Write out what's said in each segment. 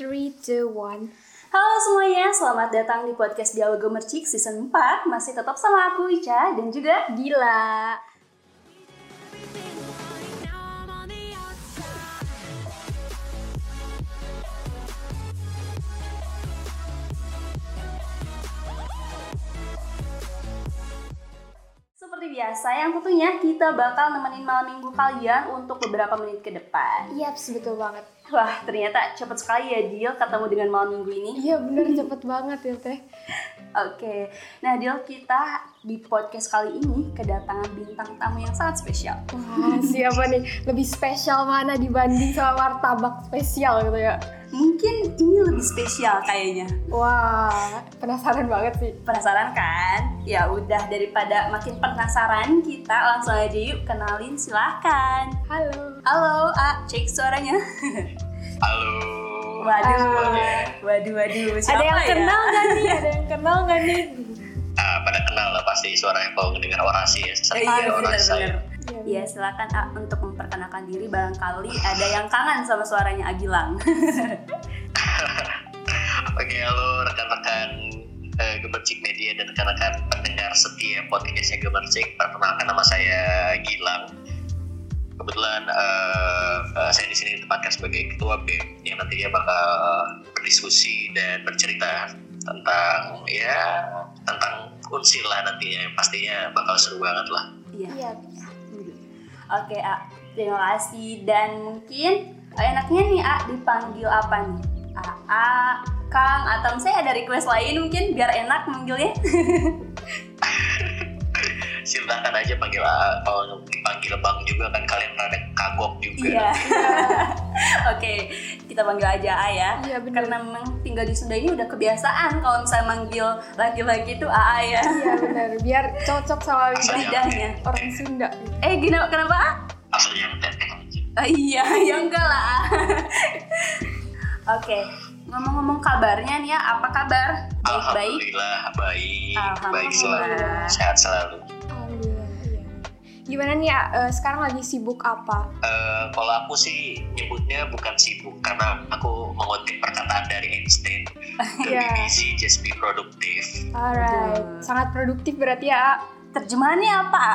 3, 2, 1 Halo semuanya, selamat datang di podcast Dialog Mercik season 4 Masih tetap sama aku Ica dan juga Gila Seperti biasa, yang tentunya kita bakal nemenin malam minggu kalian untuk beberapa menit ke depan. Yaps, betul banget. Wah, ternyata cepet sekali ya Dil ketemu dengan malam minggu ini. Iya bener, cepet banget ya teh. Oke, nah Dil kita di podcast kali ini kedatangan bintang tamu yang sangat spesial. Wah, siapa nih? Lebih spesial mana dibanding sama martabak spesial gitu ya? Mungkin ini lebih spesial kayaknya Wah, penasaran banget sih Penasaran kan? Ya udah daripada makin penasaran kita langsung aja yuk kenalin silahkan Halo Halo, A, cek suaranya Halo. Waduh, semuanya. waduh, waduh, siapa Ada yang ya? kenal gak nih? Ada yang kenal gak nih? Ah, pada kenal lah pasti suaranya kalau mendengar orasi ya. Sering Iya, dengar orasi saya. Iya, silakan A untuk memperkenalkan diri barangkali ada yang kangen sama suaranya Agilang Oke, halo rekan-rekan eh, Gemercik Media dan rekan-rekan pendengar setia podcastnya Gemercik. Perkenalkan nama saya Gilang. Kebetulan eh, eh, saya di sini ditempatkan sebagai ketua BEM yang nantinya bakal berdiskusi dan bercerita tentang ya tentang unsil lah nantinya pastinya bakal seru banget lah. Iya Iya Oke A, terima kasih dan mungkin eh, enaknya nih A dipanggil apa nih? A, A, Kang atau saya ada request lain mungkin biar enak manggilnya. silakan aja panggil A. kalau dipanggil bang juga kan kalian rada kagok juga Iya. Oke, kita panggil aja A ya. Iya bener Karena memang tinggal di Sunda ini udah kebiasaan kalau misalnya manggil laki-laki itu AA ya. Iya bener, biar cocok sama lidah Lidahnya. orang Sunda. Eh, gina- kenapa A? asal yang teteh aja Ah, iya, ya enggak lah. Oke, ngomong-ngomong kabarnya nih ya, apa kabar? Baik-baik. alhamdulillah baik Alhamdulillah. baik selalu sehat selalu. Gimana nih ya, eh, sekarang lagi sibuk apa? Eh, kalau aku sih nyebutnya bukan sibuk karena aku mengutip perkataan dari Einstein Iya. be busy just be productive Alright, Betul. sangat produktif berarti ya. Terjemahannya apa?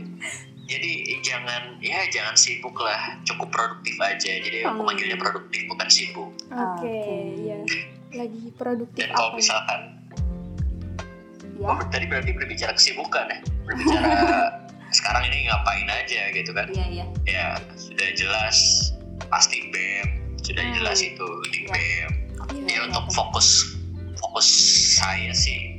jadi jangan ya jangan sibuk lah cukup produktif aja jadi aku Hmm. manggilnya produktif bukan sibuk Oke, Oke. iya. Lagi produktif dan kalau apa? misalkan ya. Oh, tadi berarti berbicara kesibukan ya? Berbicara sekarang ini ngapain aja gitu kan? Iya, iya. Ya, sudah jelas pasti BEM, sudah Hmm. jelas itu di Ya. BEM. Ya oke, untuk oke. fokus fokus saya sih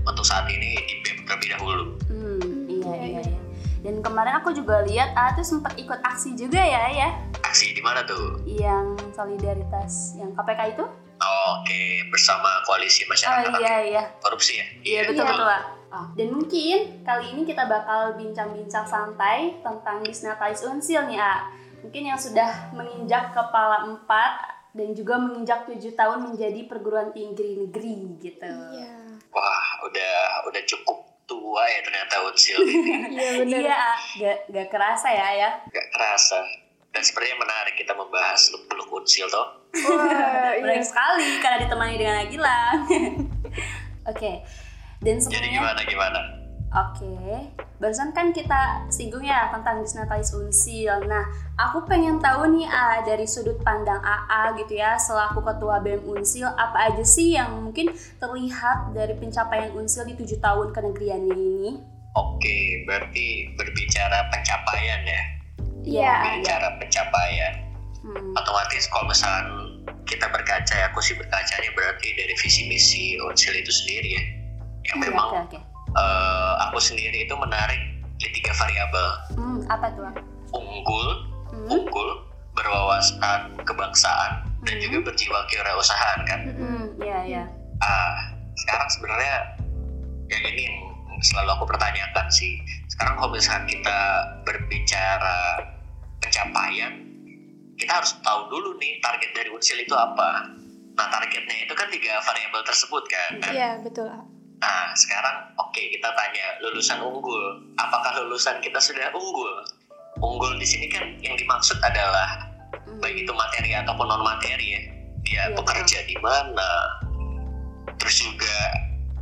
untuk saat ini di BEM terlebih dahulu. Hmm, iya, Iya, iya, iya. iya. Dan kemarin aku juga lihat A tuh sempat ikut aksi juga ya, ya. Aksi di mana tuh? Yang solidaritas yang KPK itu? Oke, bersama koalisi Oh masyarakat iya, iya. korupsi ya? Iya betul Iya. betul Wak. Oh, dan mungkin kali ini kita bakal bincang-bincang santai tentang Disnatalis Unsil nih A. Mungkin yang sudah menginjak kepala empat dan juga menginjak tujuh tahun menjadi perguruan tinggi negeri gitu. Iya, Wah, udah udah cukup tua ya ternyata Unsil ini. iya. Iya, gak, gak kerasa ya ya. Gak kerasa. Dan sepertinya menarik kita membahas luk-beluk Unsil toh. Wah, iya. Menarik sekali karena ditemani dengan Agilang. Oke. Dan Jadi sebenarnya gimana gimana? Oke, barusan kan kita singgung ya tentang Disnatalis Unsil. Nah, aku pengen tahu nih A, dari sudut pandang AA gitu ya, selaku ketua BEM Unsil, apa aja sih yang mungkin terlihat dari pencapaian Unsil di tujuh tahun kenegriannya ini? Oke, berarti berbicara pencapaian ya. Iya. Berbicara pencapaian. Hmm, Otomatis kalau misalkan kita berkaca ya, aku sih berkacanya berarti dari visi misi Unsil itu sendiri ya. Yang memang Oke, oke. eh, aku sendiri itu menarik di tiga variabel. Hmm, apa tuh? Unggul, Hmm, unggul, berwawasan kebangsaan, dan Hmm. juga berjiwa kewirausahaan kan. hmm, iya, iya. ah sekarang sebenarnya yang ini yang selalu aku pertanyakan sih sekarang kalau misalkan kita berbicara pencapaian kita harus tahu dulu nih target dari unsil itu apa nah targetnya itu kan tiga variabel tersebut kan Iya, betul. Nah sekarang oke kita tanya lulusan unggul apakah lulusan kita sudah unggul? Unggul di sini kan yang dimaksud adalah Hmm, baik itu materi ataupun non materi ya. Ya Iya, bekerja di mana terus juga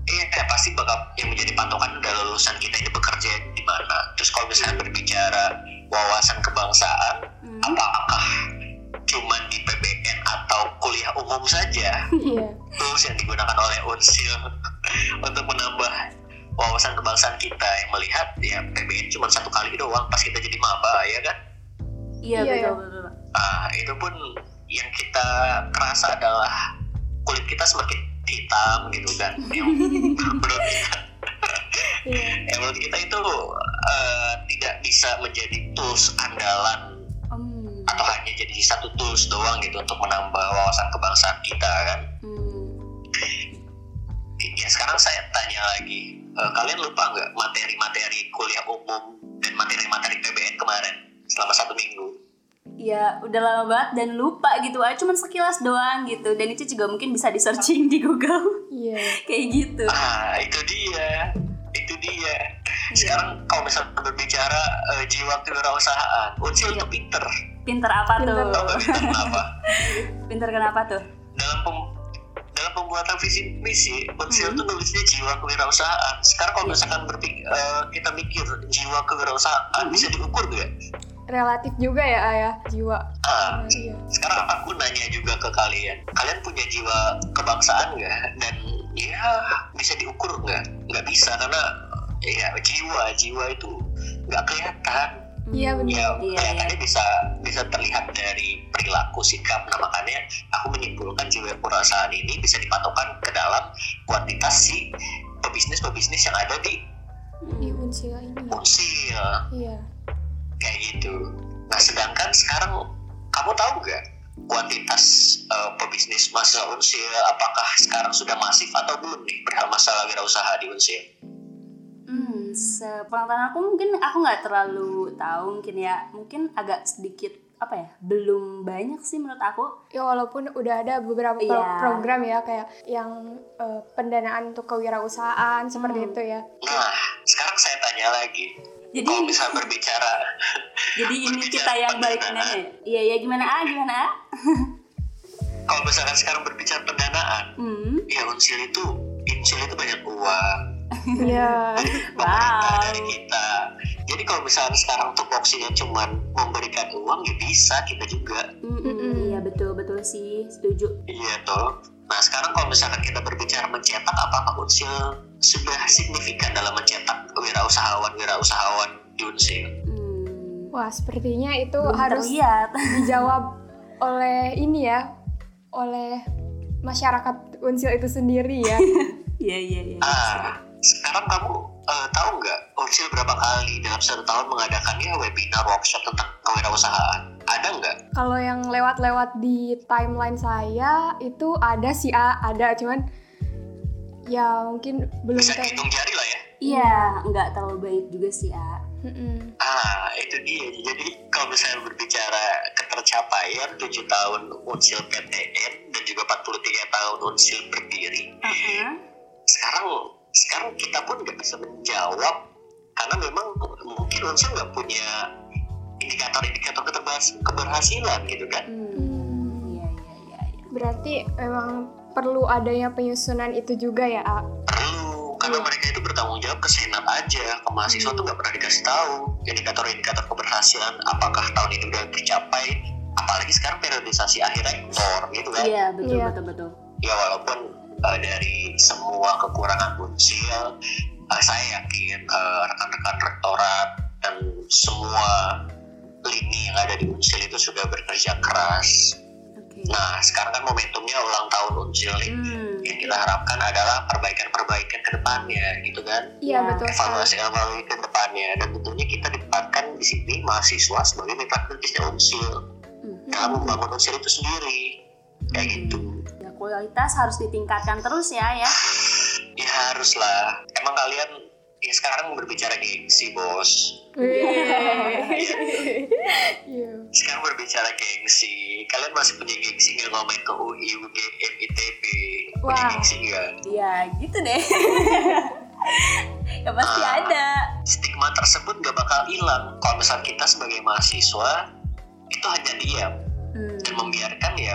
iya kayak pasti bakal yang menjadi patokan udah lulusan kita ini bekerja di mana. Terus kalau misalnya berbicara wawasan kebangsaan Hmm. apakah cuma di PBN atau kuliah umum saja? Iya. tools yang digunakan oleh Unsil untuk menambah wawasan kebangsaan kita yang melihat ya PBN cuma satu kali doang pas kita jadi maba ya kan Iya Iya, betul iya. betul. Ah, itu pun yang kita kerasa adalah kulit kita semakin hitam gitu kan. Yang menurut kita, Iya. yang menurut kita itu eh, tidak bisa menjadi tools andalan Hmm. atau hanya jadi satu tools doang gitu untuk menambah wawasan kebangsaan kita kan. Hmm. Ya sekarang saya tanya lagi, eh, kalian lupa nggak materi-materi kuliah umum dan materi-materi PBN kemarin selama satu minggu? Ya udah lama banget dan lupa gitu aja cuman sekilas doang gitu dan itu juga mungkin bisa di searching di Google Iya. kayak gitu. Ah, itu dia. Itu dia. Sekarang kalau misalnya berbicara eh, jiwa kewirausahaan, Unsil Iya. itu pinter. Pinter apa Pinter. Tuh? pinter kenapa? Pinter kenapa tuh? dalam pem- dalam pembuatan visi misi, Unsil Hmm. itu nulisnya jiwa kewirausahaan. Sekarang kalau Iya. misalkan eh, kita mikir jiwa kewirausahaan Hmm. bisa diukur nggak? Relatif juga ya ayah jiwa. Ah, Iya. sekarang aku nanya juga ke kalian, kalian punya jiwa kebangsaan nggak? Dan ya bisa diukur nggak? Nggak bisa karena ya jiwa jiwa itu nggak kelihatan. Iya benar. Ya Iya, kelihatannya bisa bisa terlihat dari perilaku sikap. Nah makanya aku menyimpulkan jiwa kewirausahaan ini bisa dipatokan ke dalam kuantitas si pebisnis-pebisnis yang ada di Di unsil ini. ya. Unsil Iya. kayak gitu. Nah sedangkan sekarang kamu tahu nggak kuantitas eh, pebisnis masa Unsil apakah sekarang sudah masif atau belum nih perihal masalah wirausaha di Unsil? Sepengetahuan aku mungkin aku nggak terlalu tahu mungkin ya. Mungkin agak sedikit apa ya belum banyak sih menurut aku. Ya walaupun udah ada beberapa pro- Iya. program ya kayak yang eh, pendanaan untuk kewirausahaan seperti Hmm. itu ya. Nah sekarang saya tanya lagi, jadi kalau bisa berbicara. Jadi ini berbicara kita yang balik nanya iya ya gimana? Ah gimana? Ah kalau misalkan sekarang berbicara pendanaan, hmm. ya Unsil itu Unsil itu banyak uang, Iya. pemerintah Wow. dari kita. Jadi kalau misalnya sekarang tupoksinya cuma memberikan uang ya bisa kita juga. Iya betul betul sih setuju Iya toh. Nah sekarang kalau misalkan kita berbicara mencetak, apakah Unsil sudah signifikan dalam mencetak wirausahawan-wirausahawan di Unsil? hmm. Wah, sepertinya itu belum harus terlihat dijawab oleh ini ya, oleh masyarakat Unsil itu sendiri ya. iya iya iya Ah, sekarang kamu eh, tahu nggak Unsil berapa kali dalam satu tahun mengadakannya webinar workshop tentang kewirausahaan? Ada nggak? Kalau yang lewat-lewat di timeline saya itu ada sih A, ada cuman ya mungkin belum Bisa ter- dihitung jari lah ya. iya nggak terlalu baik juga sih ah Mm-mm. Ah, itu dia. Jadi kalau misalnya berbicara ketercapaian 7 tahun Unsil PTN dan juga 43 tahun Unsil berdiri, Uh-uh. sekarang sekarang kita pun nggak bisa menjawab karena memang mungkin Unsil nggak punya indikator-indikator keberhasilan gitu kan. Hmm, iya iya iya iya. Berarti memang perlu adanya penyusunan itu juga ya, A. Perlu karena mereka itu bertanggung jawab ke senat aja, ke mahasiswa tuh nggak pernah dikasih tahu indikator-indikator keberhasilan apakah tahun ini udah tercapai. Apalagi sekarang periodisasi akhir rektor gitu kan. Iya betul Iya. betul betul. Ya walaupun uh, dari semua kekurangan Unsil uh, saya yakin uh, rekan-rekan rektorat dan semua lini yang ada di Unsil itu sudah bekerja keras. Nah sekarang kan momentumnya ulang tahun Unsil. Hmm. Yang kita harapkan adalah perbaikan-perbaikan ke depannya gitu kan. Iya, Ya, betul. Evaluasi-evaluasi ke depannya dan tentunya kita ditempatkan di sini mahasiswa sebagai mitra kritisnya Unsil Hmm. dalam membangun Unsil itu sendiri kayak gitu. Kualitas harus ditingkatkan terus ya ya. Ya harus lah. Emang kalian ya sekarang berbicara gengsi bos. Sekarang berbicara gengsi. Kalian masih punya gengsi nggak ngomong ke UI, UGM, ITB? Punya Wah. gengsi nggak? Ya gitu deh. ya pasti Ah. ada. Stigma tersebut nggak bakal hilang. Kalau misal kita sebagai mahasiswa itu hanya diam Hmm. dan membiarkan ya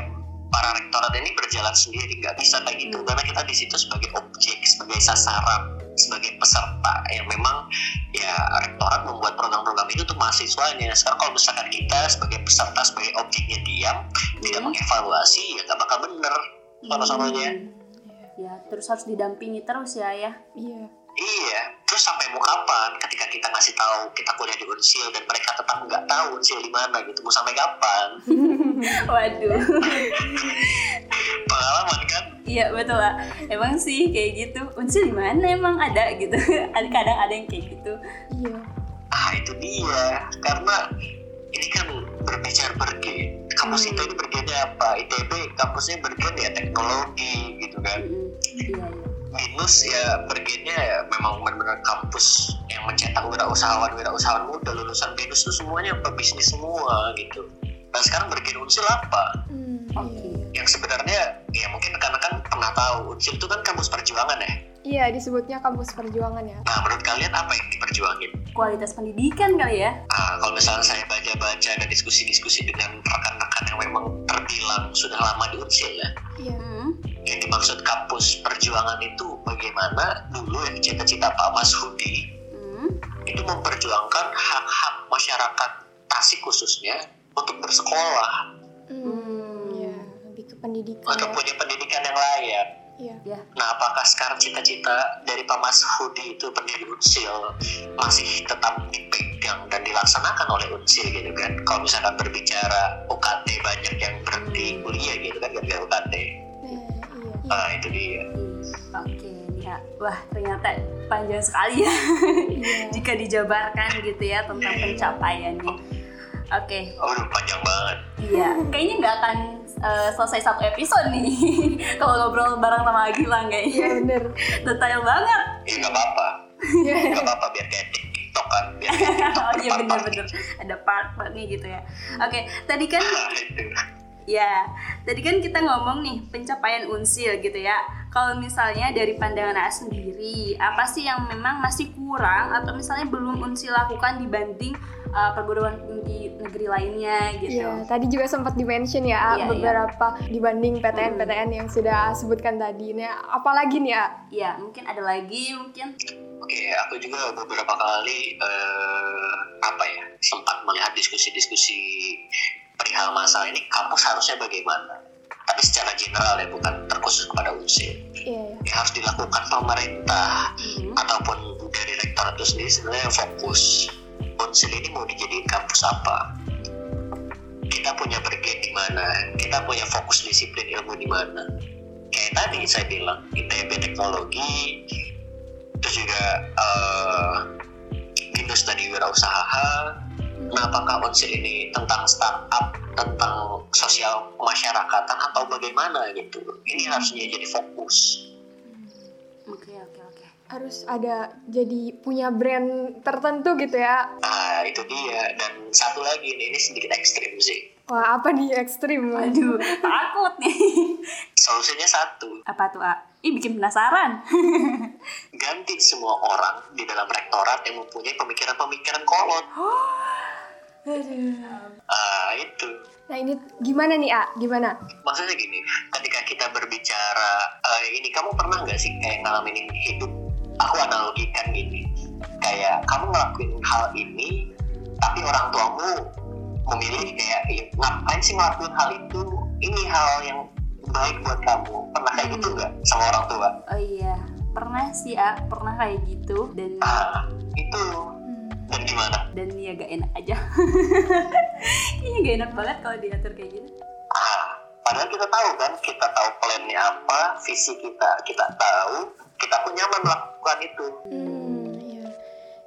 para rektorat ini berjalan sendiri nggak bisa kayak gitu. Karena kita di situ sebagai objek sebagai sasaran sebagai peserta. Yang memang ya rektorat membuat program-program itu untuk mahasiswanya. Sekarang kalau misalkan kita sebagai peserta sebagai objeknya diam tidak Hmm. mengevaluasi ya nggak bakal bener sono-sononya ya terus harus didampingi terus ya ya. Iya. Iya terus sampai mau kapan? Ketika kita ngasih tahu kita kuliah di Unsil dan mereka tetap nggak tahu Unsil di mana gitu mau sampai kapan? Waduh. Pengalaman kan? Iya betul lah emang sih kayak gitu. Unsil di mana emang ada gitu? Ada kadang ada yang kayak gitu. Iya. ah itu dia. Karena ini kan berbicara bergen kampus Hmm. itu ini bergennya apa ITB kampusnya bergen ya teknologi gitu kan. Mm-mm. iya iya minus ya bergennya ya memang benar-benar kampus yang mencetak wirausahawan wirausahawan muda lulusan binus itu semuanya pebisnis semua gitu nah sekarang bergen unsil apa Hmm, iya. yang sebenarnya ya mungkin karena kan pernah tahu unsil itu kan kampus perjuangan ya Iya, disebutnya kampus perjuangan ya. nah menurut kalian apa yang diperjuangin kualitas pendidikan kali ya Ah, kalau misalnya saya baca-baca dan diskusi-diskusi dengan rekan-rekan yang memang terbilang sudah lama di Unsil ya. Yang dimaksud kampus perjuangan itu bagaimana dulu yang cita-cita Pak Mas Hudi Hmm. itu memperjuangkan hak-hak masyarakat Tasik khususnya untuk bersekolah, Hmm, iya, lebih ke pendidikan untuk ya. punya pendidikan yang layak. Iya. ya Nah, apakah sekarang cita-cita dari Pak Mas Hudi itu pendiri Unsil masih tetap dipegang dan dilaksanakan oleh Unsil gitu kan? Kalau misalkan berbicara UKT banyak yang berhenti kuliah gitu kan gara-gara UKT. Nah, itu dia. Oke, ya. Wah, ternyata panjang sekali ya Iya. jika dijabarkan gitu ya tentang pencapaiannya. Oke, Aduh, panjang banget. iya. Kayaknya nggak akan eh, selesai satu episode nih kalau ngobrol bareng sama Gilang kayaknya. bener. Detail banget. Ya nggak apa-apa. Iya. Nggak apa-apa biar kayak TikTok kan. Biar kayak TikTok oh iya bener-bener ada part-partnya gitu ya. Oke, tadi kan Nah, itu. Ya, tadi kan kita ngomong nih pencapaian unsil gitu ya. Kalau misalnya dari pandangan A sendiri, apa sih yang memang masih kurang atau misalnya belum unsil lakukan dibanding uh, perguruan tinggi negeri lainnya gitu? Iya, tadi juga sempat di-mention ya Iya, beberapa dibanding PTN-PTN yang sudah sebutkan tadi. Nah, apalagi nih? Ya, mungkin ada lagi mungkin. Oke, aku juga beberapa kali eh, apa ya sempat melihat diskusi-diskusi perihal masalah ini kampus harusnya bagaimana. Tapi secara general ya bukan terkhusus kepada UNSIL. Iya, iya. Yang harus dilakukan pemerintah Hmm. ataupun dari rektor itu sendiri sebenarnya fokus UNSIL ini mau dijadiin kampus apa. Kita punya bergen di mana, kita punya fokus disiplin ilmu di mana. Kayak tadi saya bilang, ITB teknologi, terus juga binus tadi wirausaha. Nah, apakah Unsil ini tentang startup, tentang sosial masyarakatan atau bagaimana gitu? Ini harusnya jadi fokus. Oke, oke, oke. Harus ada jadi punya brand tertentu gitu ya. Nah, itu dia. Dan satu lagi nih, ini sedikit ekstrim sih. Wah, apa nih ekstrim? Waduh, takut nih. Solusinya satu, Apa tuh, A? Ih, bikin penasaran. ganti semua orang di dalam rektorat yang mempunyai pemikiran-pemikiran kolot. Ah, itu. Nah, ini gimana nih, A? Gimana? Maksudnya gini, ketika kita berbicara, eh, ini kamu pernah nggak sih kayak ngalamin hidup? Aku analogikan gini, kayak kamu ngelakuin hal ini, tapi orang tuamu memilih kayak "Ih, ngapain sih ngelakuin hal itu? Ini hal yang baik buat kamu. Pernah kayak gitu nggak sama orang tua? Oh iya, pernah sih, A. Pernah kayak gitu. Dan Ah, itu. Dan gimana? dan enak aja kayaknya gak enak banget kalau diatur kayak gitu Ah, padahal kita tahu kan, kita tahu plannya apa, visi kita, kita tahu, kita pun nyaman melakukan itu. Hmm.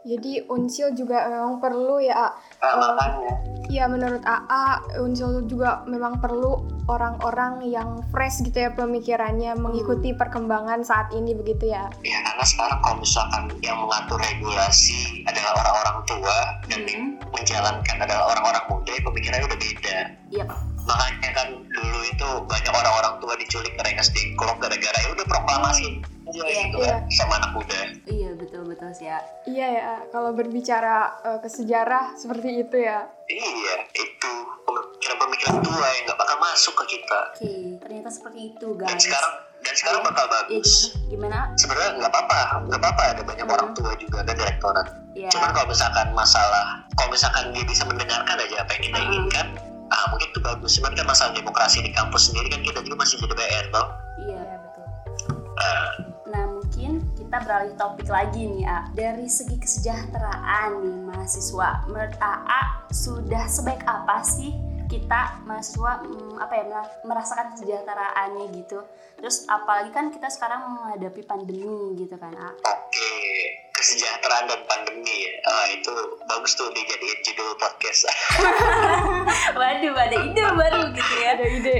Jadi Unsil juga memang perlu ya, A. Nah, makanya. Iya menurut AA Unsil juga memang perlu orang-orang yang fresh gitu ya pemikirannya mengikuti perkembangan saat ini begitu ya. Ya karena sekarang kalau misalkan yang mengatur regulasi adalah orang-orang tua dan yang Hmm. menjalankan adalah orang-orang muda, ya pemikirannya udah beda. iya Makanya kan dulu itu banyak orang-orang tua diculik Rengas Dengklok gara-gara ya udah proklamasi aja Iya, gitu iya. kan sama anak muda Iya betul betul sih ya. Iya ya, kalau berbicara eh, ke sejarah seperti itu ya. iya itu pemikiran-pemikiran tua yang nggak bakal masuk ke kita Oke, ternyata seperti itu dan guys. sekarang dan sekarang Iya. bakal Iya bagus gimana? Gimana? sebenarnya nggak apa-apa nggak apa-apa ada banyak Hmm. orang tua juga dan direktorat Iya. cuman kalau misalkan masalah kalau misalkan dia bisa mendengarkan aja apa yang kita Hmm. inginkan mungkin itu bagus cuman kan masalah demokrasi di kampus sendiri kan kita juga masih jadi PR toh Iya betul. Ah, Nah mungkin kita beralih topik lagi nih A. Dari segi kesejahteraan nih mahasiswa, menurut AA sudah sebaik apa sih kita mahasiswa hmm, apa ya mer- merasakan kesejahteraannya gitu. Terus apalagi kan kita sekarang menghadapi pandemi gitu kan A. oke kesejahteraan dan pandemi ya Ah, itu bagus tuh dijadiin judul podcast Waduh ada ide baru gitu ya. Ada ide.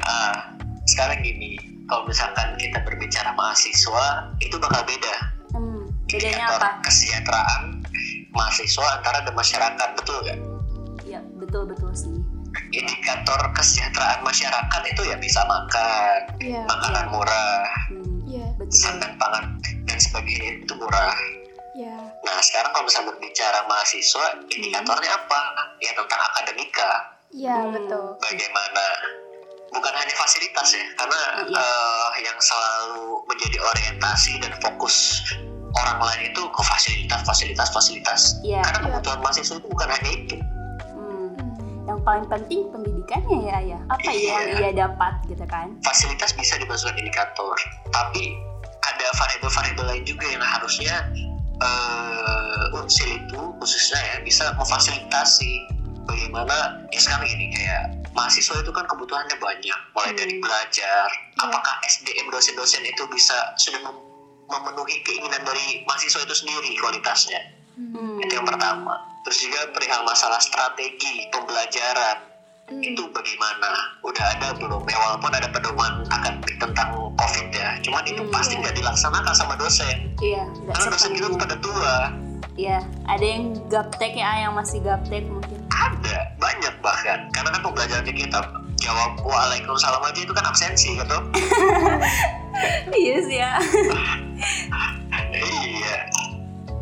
Ah, sekarang gini kalau misalkan kita berbicara mahasiswa itu bakal beda Hmm, bedanya indikator apa? kesejahteraan mahasiswa antara dan masyarakat betul nggak Iya betul betul sih. indikator kesejahteraan masyarakat itu ya bisa makan Iya. makanan murah Hmm, Iya. betul. Dan sebagainya itu murah Iya. nah sekarang kalau misalnya berbicara mahasiswa indikatornya apa ya tentang akademika Iya, Hmm. betul. bagaimana bukan hanya fasilitas ya karena Iya. eh, yang selalu menjadi orientasi dan fokus orang lain itu ke fasilitas fasilitas fasilitas Iya. karena Iya. kebutuhan mahasiswa itu bukan hanya itu Hmm. Yang paling penting pendidikannya ya ya. Apa ya yang Iya. ia dapat gitu kan? fasilitas bisa dimasukkan indikator tapi ada variabel-variabel lain juga yang harusnya eh unsil itu khususnya ya bisa memfasilitasi bagaimana ya sekarang ini kayak mahasiswa itu kan kebutuhannya banyak mulai Hmm. dari belajar Iya. apakah SDM dosen-dosen itu bisa sudah mem- memenuhi keinginan dari mahasiswa itu sendiri kualitasnya Hmm. itu yang pertama terus juga perihal masalah strategi pembelajaran Hmm. itu bagaimana udah ada belum ya walaupun ada pedoman akademik tentang covid ya cuman itu Hmm, pasti iya. nggak dilaksanakan sama dosen Iya, karena dosen kita pada tua Iya, ada yang gaptek ya, yang masih gaptek mungkin. ada banyak bahkan karena kan pembelajaran di kita jawab waalaikumsalam aja itu kan absensi gitu iya sih ya. iya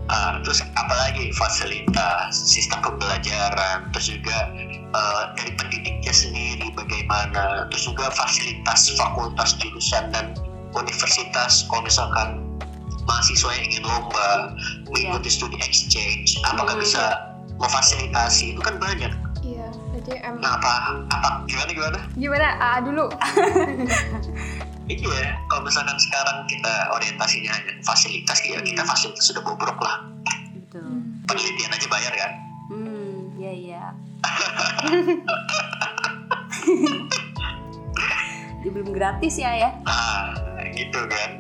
Ah, terus apalagi fasilitas sistem pembelajaran terus juga eh, dari pendidiknya sendiri bagaimana terus juga fasilitas fakultas jurusan dan universitas kalau misalkan mahasiswa yang ingin lomba mengikuti studi exchange apakah Hmm. bisa memfasilitasi itu kan banyak Iya. Jadi em nah apa apa gimana gimana gimana? A dulu. iya kalau misalkan sekarang kita orientasinya hanya fasilitas ya Hmm. kita fasilitas sudah bobrok lah Betul. penelitian aja bayar kan Hmm, iya iya. Belum gratis ya ya. Nah, gitu kan.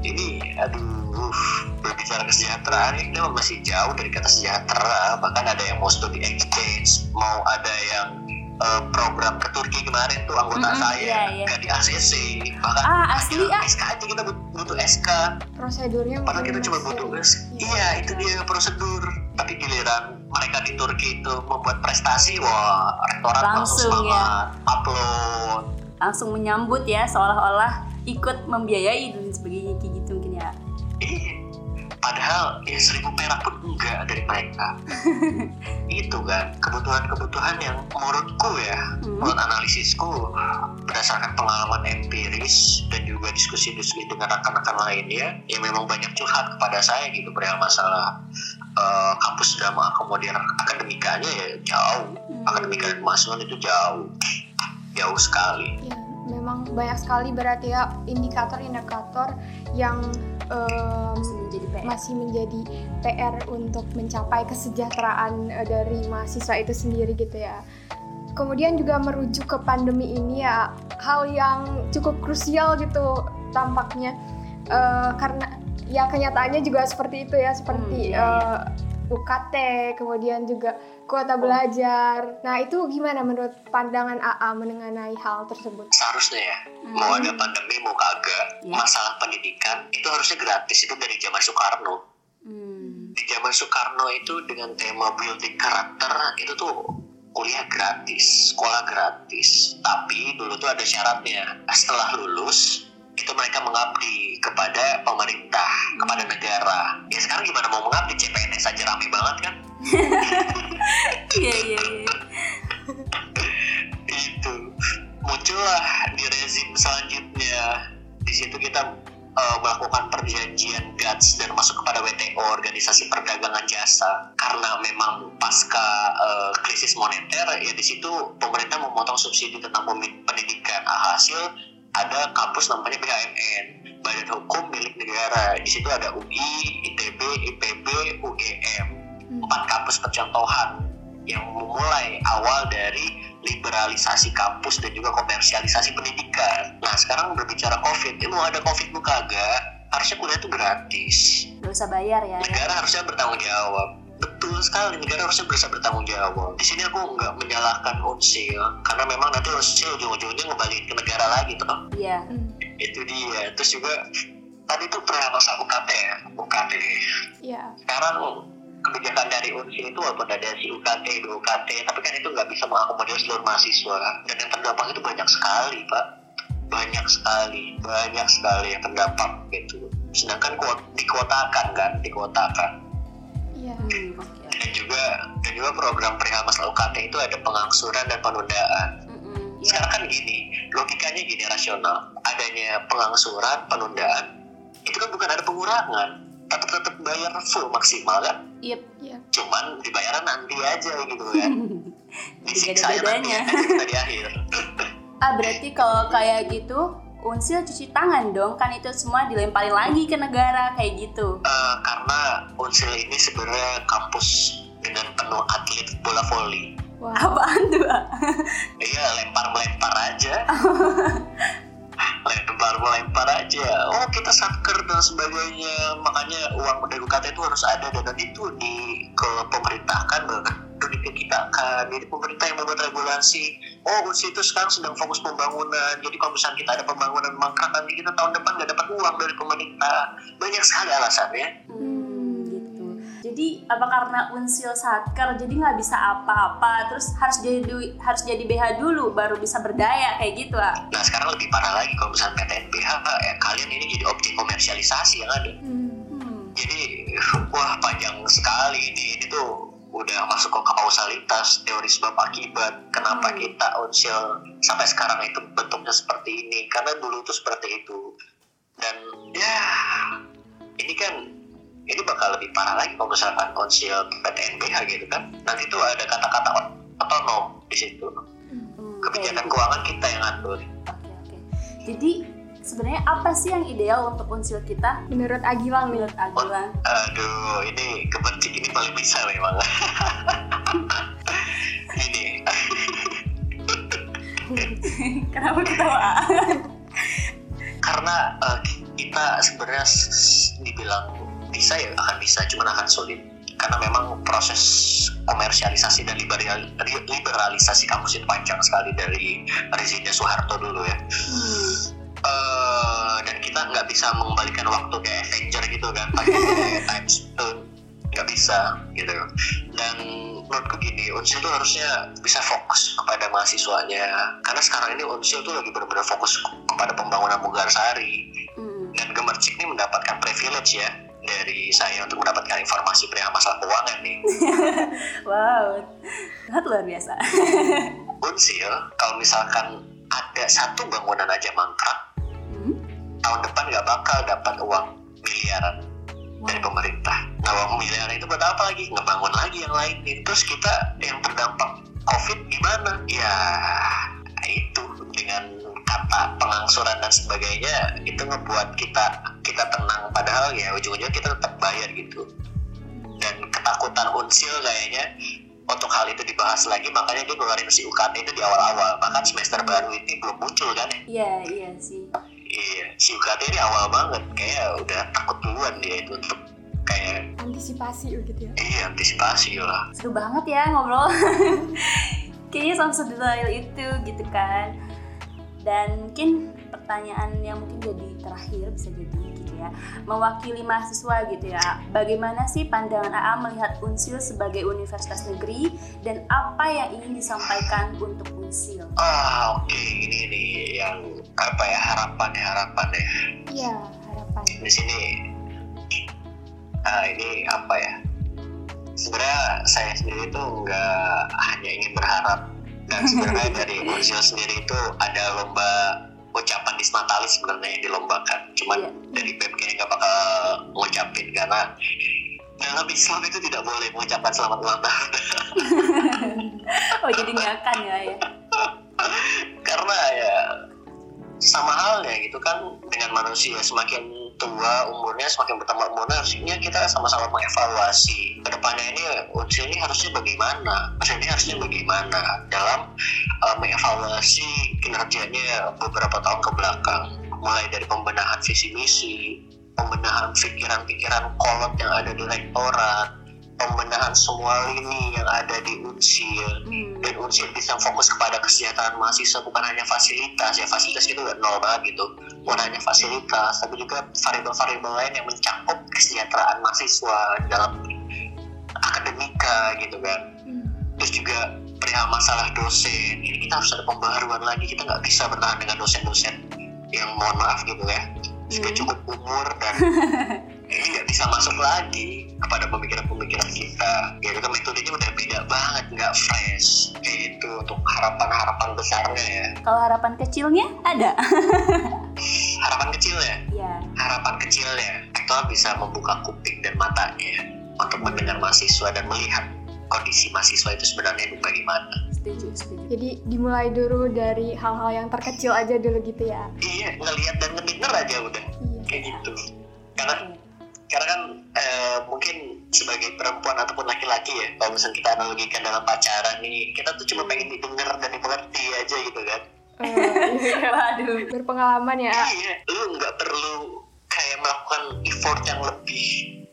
Ini, aduh, berbicara kesejahteraan ini memang masih jauh dari kata sejahtera. Bahkan ada yang mau studi exchange, mau ada yang eh, program ke Turki kemarin tuh anggota Mm-mm, saya iya, iya. nggak di ACC. Bahkan Ah, asli, ah. SK aja kita but- butuh SK. Prosedurnya Padahal kita cuma butuh SK. Iya, itu dia prosedur. Tapi giliran mereka di Turki itu membuat prestasi, wah, rektorat langsung Langsung, ya. semangat, upload, Langsung menyambut ya, seolah-olah ikut membiayai dan sebagainya kayak gitu mungkin ya. Padahal ya seribu perak pun enggak dari mereka. itu kan kebutuhan-kebutuhan yang menurutku ya, Hmm. menurut analisisku berdasarkan pengalaman empiris dan juga diskusi-diskusi dengan rekan-rekan lainnya, ya memang banyak curhat kepada saya gitu perihal masalah eh, kampus sudah mengakomodir akademikanya ya jauh, Hmm. akademika dan itu jauh, jauh sekali. Ya, memang banyak sekali berarti ya indikator-indikator yang em, Masih menjadi PR. masih menjadi PR untuk mencapai kesejahteraan eh, dari mahasiswa itu sendiri gitu ya. Kemudian juga merujuk ke pandemi ini ya hal yang cukup krusial gitu tampaknya Eh, karena ya kenyataannya juga seperti itu ya seperti Hmm, iya, iya. eh, UKT kemudian juga kuota belajar. Nah itu gimana menurut pandangan AA mengenai hal tersebut? Seharusnya ya, Hmm. mau ada pandemi mau kagak, Ya. masalah pendidikan itu harusnya gratis itu dari zaman Soekarno. Hmm. Di zaman Soekarno itu dengan tema building karakter itu tuh kuliah gratis, sekolah gratis. Tapi dulu tuh ada syaratnya. Setelah lulus itu itu mereka mengabdi kepada pemerintah, kepada negara. Ya sekarang gimana mau mengabdi? CPNS aja rame banget kan? Iya iya iya. itu. Muncullah di rezim selanjutnya. Di situ kita uh, melakukan perjanjian GATS dan masuk kepada WTO Organisasi Perdagangan Jasa. Karena memang pasca uh, krisis moneter ya di situ pemerintah memotong subsidi tentang pendidikan. Hasil ada kampus namanya BHMN Badan Hukum milik negara. Di situ ada UI, ITB, IPB, UGM empat kampus percontohan yang memulai awal dari liberalisasi kampus dan juga komersialisasi pendidikan. Nah sekarang berbicara COVID, ini mau ada COVID bu kagak, harusnya kuliah itu gratis. Gak usah bayar ya. Negara harusnya bertanggung jawab. Betul sekali, negara harusnya bisa bertanggung jawab. Di sini aku nggak menyalahkan Unsil, karena memang nanti Unsil ujung-ujungnya ngembaliin ke negara lagi tuh. Iya. Hmm. Itu dia. Terus juga tadi tuh pernah masa UKT ya, UKT. Iya. Sekarang kebijakan dari UNSI itu walaupun ada si UKT, UKT, tapi kan itu nggak bisa mengakomodir seluruh mahasiswa. Dan yang terdampak itu banyak sekali, Pak. Banyak sekali, banyak sekali yang terdampak gitu. Sedangkan kuot, dikuotakan kan, dikuotakan. Iya. Hmm, oke. Dan juga dan juga program perihal masalah UKT itu ada pengangsuran dan penundaan. Iya. Sekarang kan gini, logikanya gini rasional. Adanya pengangsuran, penundaan, itu kan bukan ada pengurangan. Tetap tetap bayar full maksimal kan? Yep. Iya. cuman dibayarnya nanti aja gitu kan disiksa Tidak ada nanti bedanya. aja kita di akhir Ah berarti kalau kayak gitu Unsil cuci tangan dong kan itu semua dilemparin lagi ke negara kayak gitu. Eh, karena Unsil ini sebenarnya kampus dengan penuh atlet bola voli Wah. Apaan tuh? iya lempar melempar aja lempar melempar aja. Oh kita satker dan sebagainya. Makanya uang dari UKT itu harus ada dan itu di ke pemerintah kan itu dikitakan. Jadi pemerintah yang membuat regulasi oh UNSI itu sekarang sedang fokus pembangunan. Jadi kalau misalnya kita ada pembangunan maka nanti kita tahun depan nggak dapat uang dari pemerintah. Banyak sekali alasannya. Hmm. Jadi apa karena Unsil satker jadi nggak bisa apa-apa terus harus jadi harus jadi BH dulu baru bisa berdaya kayak gitu ah? nah sekarang lebih parah lagi kalau misalnya PTNBH ya kalian ini jadi objek komersialisasi yang ada Hmm. Hmm. jadi wah panjang sekali ini ini tuh udah masuk ke kausalitas teori sebab akibat kenapa Hmm. kita unsil sampai sekarang itu bentuknya seperti ini karena dulu itu seperti itu dan ya ini kan ini bakal lebih parah lagi kalau misalkan konsil PTNBH gitu kan nanti tuh ada kata-kata otonom di situ Hmm, kebijakan keuangan kita yang ngatur Oke oke. Jadi sebenarnya apa sih yang ideal untuk Unsil kita Menurut Agilang nih. menurut Agilan? Aduh, ini kebencik ini paling bisa memang. ini, Kenapa ketawa? karena eh, kita sebenarnya dibilang bisa ya akan bisa, cuman akan sulit. Karena memang proses komersialisasi dan liberal- liberalisasi kampus itu panjang sekali dari rezimnya Soeharto dulu ya. Hmm. Eh, dan kita nggak bisa mengembalikan waktu kayak Avenger gitu kan pakai time stone nggak bisa gitu dan menurutku gini Unsil tuh harusnya bisa fokus kepada mahasiswanya karena sekarang ini Unsil tuh lagi benar-benar fokus kepada pembangunan Mugarsari Hmm. dan Gemercik ini mendapatkan privilege ya dari saya untuk mendapatkan informasi perihal masalah keuangan nih Wow, sangat luar biasa. Unsil kalau misalkan ada satu bangunan aja mangkrak Hmm? tahun depan nggak bakal dapat uang miliaran dari pemerintah. Nah, uang miliaran itu buat apa lagi? Ngebangun lagi yang lain. nih. Terus kita yang terdampak COVID gimana? Ya, itu dengan kata pengangsuran dan sebagainya itu ngebuat kita kita tenang padahal ya ujung-ujungnya kita tetap bayar gitu dan ketakutan unsil kayaknya untuk hal itu dibahas lagi makanya dia ngeluarin si UKT itu di awal-awal bahkan semester baru ini belum muncul kan ya Iya, iya sih. Iya, si UKT ini awal banget, kayak udah takut duluan dia itu untuk kayak Antisipasi gitu ya. iya antisipasi lah. Seru banget ya ngobrol. Kayaknya sampai sedetail itu gitu kan. Dan mungkin pertanyaan yang mungkin jadi terakhir bisa jadi gitu ya. Mewakili mahasiswa gitu ya. Bagaimana sih pandangan AA melihat Unsil sebagai universitas negeri dan apa yang ingin disampaikan untuk Unsil? Ah oke ini nih yang apa ya harapan ya harapan ya Iya, harapan. di sini ah ini apa ya sebenarnya saya sendiri tuh nggak hanya ingin berharap dan sebenarnya dari Unsil sendiri itu ada lomba ucapan disnatalis sebenarnya yang dilombakan. Cuman Iya. dari BEM kayaknya nggak bakal ngucapin karena dalam Islam itu tidak boleh mengucapkan selamat ulang tahun. Oh jadi nggak akan ya ya? Karena ya sama halnya gitu kan dengan manusia semakin tua umurnya semakin bertambah umurnya harusnya kita sama-sama mengevaluasi. Ke depannya ini usia ini harusnya bagaimana? Usia ini harusnya bagaimana? Dalam uh, mengevaluasi kinerjanya beberapa tahun ke belakang. Mulai dari pembenahan visi misi pembenahan pikiran-pikiran kolot yang ada di rektorat pembenahan semua lini yang ada di unsil Hmm. dan unsur bisa fokus kepada kesejahteraan mahasiswa bukan hanya fasilitas. Ya fasilitas itu udah nol banget gitu. Bukan hanya fasilitas tapi juga variabel-variabel lain yang mencakup kesejahteraan mahasiswa dalam akademika gitu kan. Hmm. terus juga perihal masalah dosen. Ini kita harus ada pembaharuan lagi. Kita nggak bisa bertahan dengan dosen-dosen yang mohon maaf gitu ya. Sudah Hmm. cukup umur dan ini nggak bisa masuk lagi kepada pemikiran-pemikiran kita. Ya itu metodenya udah beda banget nggak fresh. Kayak itu untuk harapan-harapan besarnya ya. Kalau harapan kecilnya ada. Harapan kecilnya ya? Harapan kecilnya rektor bisa membuka kuping dan matanya untuk mendengar mahasiswa dan melihat kondisi mahasiswa itu sebenarnya bagaimana. Setuju setuju. Jadi dimulai dulu dari hal-hal yang terkecil aja dulu gitu ya. iya ngelihat dan ngedenger aja udah. Iya. kayak gitu. Karena karena kan eh, mungkin sebagai perempuan ataupun laki-laki ya kalau misalnya kita analogikan dalam pacaran nih kita tuh cuma pengen didengar dan dimengerti aja gitu kan iya. waduh Berpengalaman ya. iya lu nggak perlu kayak melakukan effort yang lebih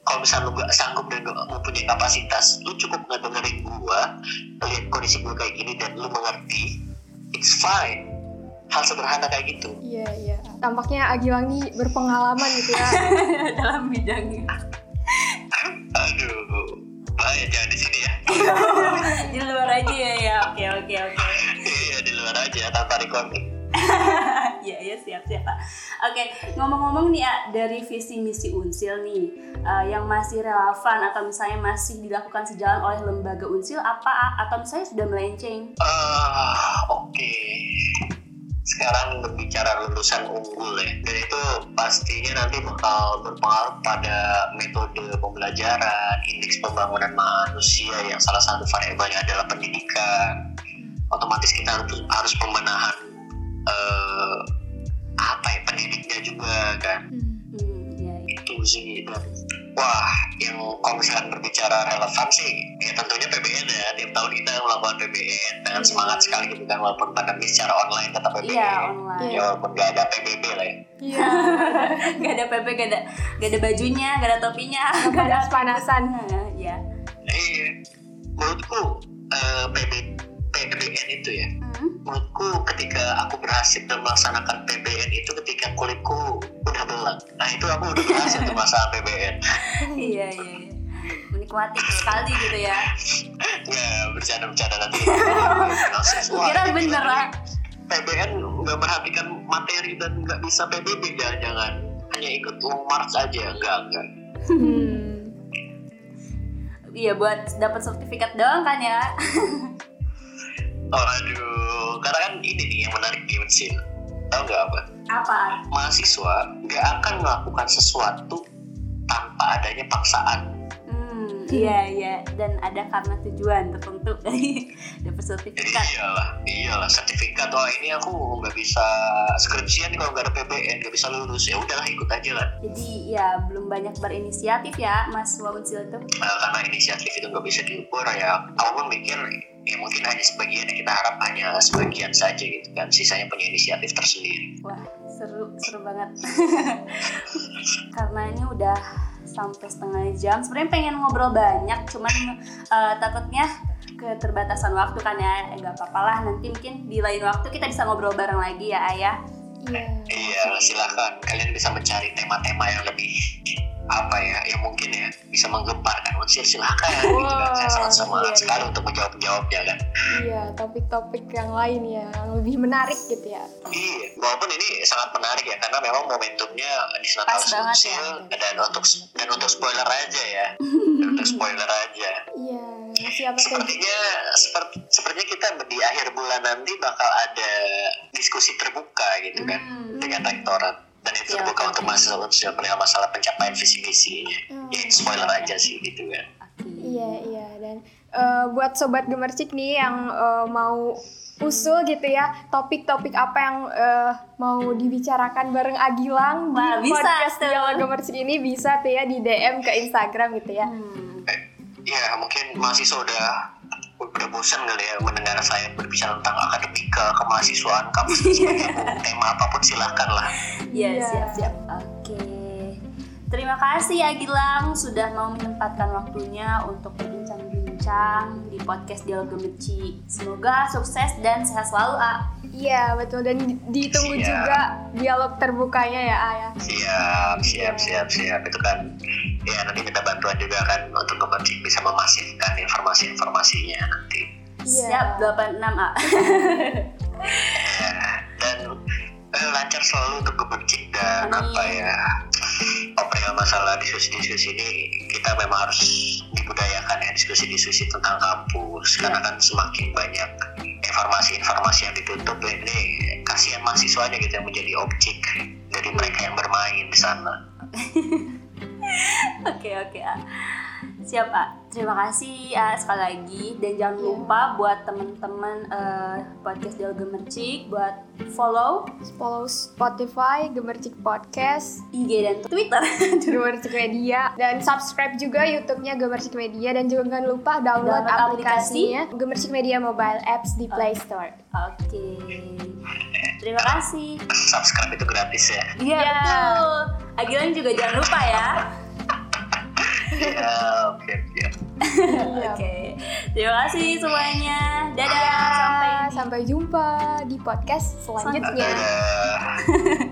kalau misalnya lu nggak sanggup dan nggak mempunyai kapasitas lu cukup nggak dengerin gua lihat kondisi gua kayak gini dan lu mengerti it's fine hal sederhana kayak gitu. Iya, iya. Tampaknya Agilang nih berpengalaman gitu ya. dalam bidangnya. Aduh. Bahaya jangan di sini ya. Di luar aja ya ya. Oke oke oke. Iya di luar aja tanpa recording. Ya ya siap siap pak. Oke ngomong-ngomong nih ya dari visi misi unsil nih eh, yang masih relevan atau misalnya masih dilakukan sejalan oleh lembaga unsil apa atau misalnya sudah melenceng? Ah, oke. Sekarang berbicara lulusan unggul ya, dan itu pastinya nanti bakal berpengaruh pada metode pembelajaran, indeks pembangunan manusia yang salah satu variabelnya adalah pendidikan. Otomatis kita harus harus pembenahan eh, apa ya pendidiknya juga kan Hmm. hmm, ya, ya. itu sih dan wah yang kalau misalkan berbicara relevan sih ya tentunya PBN ya tiap tahun kita melakukan PBN dengan semangat sekali gitu kan walaupun pandemi secara online tetap PBN iya online. Ya walaupun gak ada PBB lah ya. Iya. gak ada PP gak ada gak ada bajunya gak ada topinya. Nggak panas-panasan. Nah, ya iya. Menurutku eh, PB, PBN itu ya. Hmm. menurutku ketika aku berhasil melaksanakan PBN itu ketika kulitku udah belang nah itu aku udah berhasil tuh melaksanakan PBN iya iya menikmati sekali gitu ya. Nggak bercanda-bercanda nanti. Wah, kira bener lah. PBN nggak perhatikan materi dan nggak bisa PBB jangan-jangan. Hanya ikut long march aja enggak enggak Hmm. iya buat dapat sertifikat doang kan ya oh aduh karena kan ini nih yang menarik di Unsil tahu nggak apa? Apa? Mahasiswa nggak akan melakukan sesuatu tanpa adanya paksaan iya iya. Dan ada karena tujuan tertentu. Dari dapat sertifikat. Iyalah iyalah. Sertifikat oh ini aku nggak bisa skripsian kalau nggak ada PBN nggak bisa lulus. Ya udahlah ikut aja lah. Jadi ya belum banyak berinisiatif ya mas Waunsil itu. Nah, karena inisiatif itu nggak bisa diukur ya. Aku pun mikir ya mungkin hanya sebagian ya kita harap hanya sebagian saja gitu kan. Sisanya punya inisiatif tersendiri. Wah seru seru banget. Karena ini udah sampai setengah jam. Sebenarnya pengen ngobrol banyak cuman eh, takutnya keterbatasan waktu kan ya. Eh, nggak apa-apa lah nanti mungkin di lain waktu kita bisa ngobrol bareng lagi ya ayah. Iya. iya silahkan kalian bisa mencari tema-tema yang lebih apa ya yang mungkin ya bisa menggemparkan unsur silahkan gitu kan saya sangat semangat iya, sekali iya. untuk menjawab jawabnya kan Iya, topik-topik yang lain ya, yang lebih menarik gitu ya. iya walaupun ini sangat menarik ya karena memang momentumnya di Natal Sunsil ya. dan untuk dan untuk spoiler aja ya dan untuk spoiler aja Iya, siapa sepertinya seperti sepertinya kita di akhir bulan nanti bakal ada diskusi terbuka gitu kan Hmm. dengan rektorat dan itu Iya, terbuka untuk masalah perihal masalah pencapaian visi misinya Hmm. ya itu spoiler aja sih gitu kan. Iya, iya dan eh, buat sobat gemercik nih yang eh, mau usul gitu ya topik-topik apa yang eh, mau dibicarakan bareng Agilang Wah, di bisa podcast tuh. Dialog Gemercik ini bisa tuh ya di DM ke Instagram gitu ya. Hmm. ya mungkin mahasiswa udah udah bosan kali ya mendengar saya berbicara tentang akademika kemahasiswaan kampus dan sebagainya tema apa pun silahkan lah Iya, Iya. siap siap. Oke. Terima kasih Agilang sudah mau menyempatkan waktunya untuk berbincang-bincang di podcast Dialog Gemerci. Semoga sukses dan sehat selalu, A. Iya betul dan di- ditunggu Siap. juga dialog terbukanya ya Ayah. siap siap siap siap itu kan ya nanti minta bantuan juga kan untuk kepenting bisa memasifkan informasi-informasinya nanti Iya. Siap 86, A. ya, dan eh, lancar selalu untuk kepenting dan Amin. apa ya perihal masalah diskusi-diskusi ini kita memang harus dibudayakan ya diskusi-diskusi tentang kampus karena kan semakin banyak informasi-informasi yang ditutup ini kasihan mahasiswanya gitu yang menjadi objek dari mereka yang bermain di sana Oke, oke, A. Siap, A. Terima kasih, A, sekali lagi. Dan jangan Iya. lupa buat teman-teman eh, podcast Dialog Gemercik buat follow Follow Spotify Gemercik Podcast, IG dan Twitter. Gemercik Media dan subscribe juga YouTube-nya Gemercik Media dan juga jangan lupa download, Download aplikasi. aplikasinya Gemercik Media Mobile Apps di Play Store. Oke. Terima kasih. subscribe itu gratis ya Iya, Iya. betul. Agilan juga jangan lupa ya. Ya oke oke Iya. Oke. Terima kasih semuanya. Dadah. Sampai sampai jumpa di podcast selanjutnya. Dadah.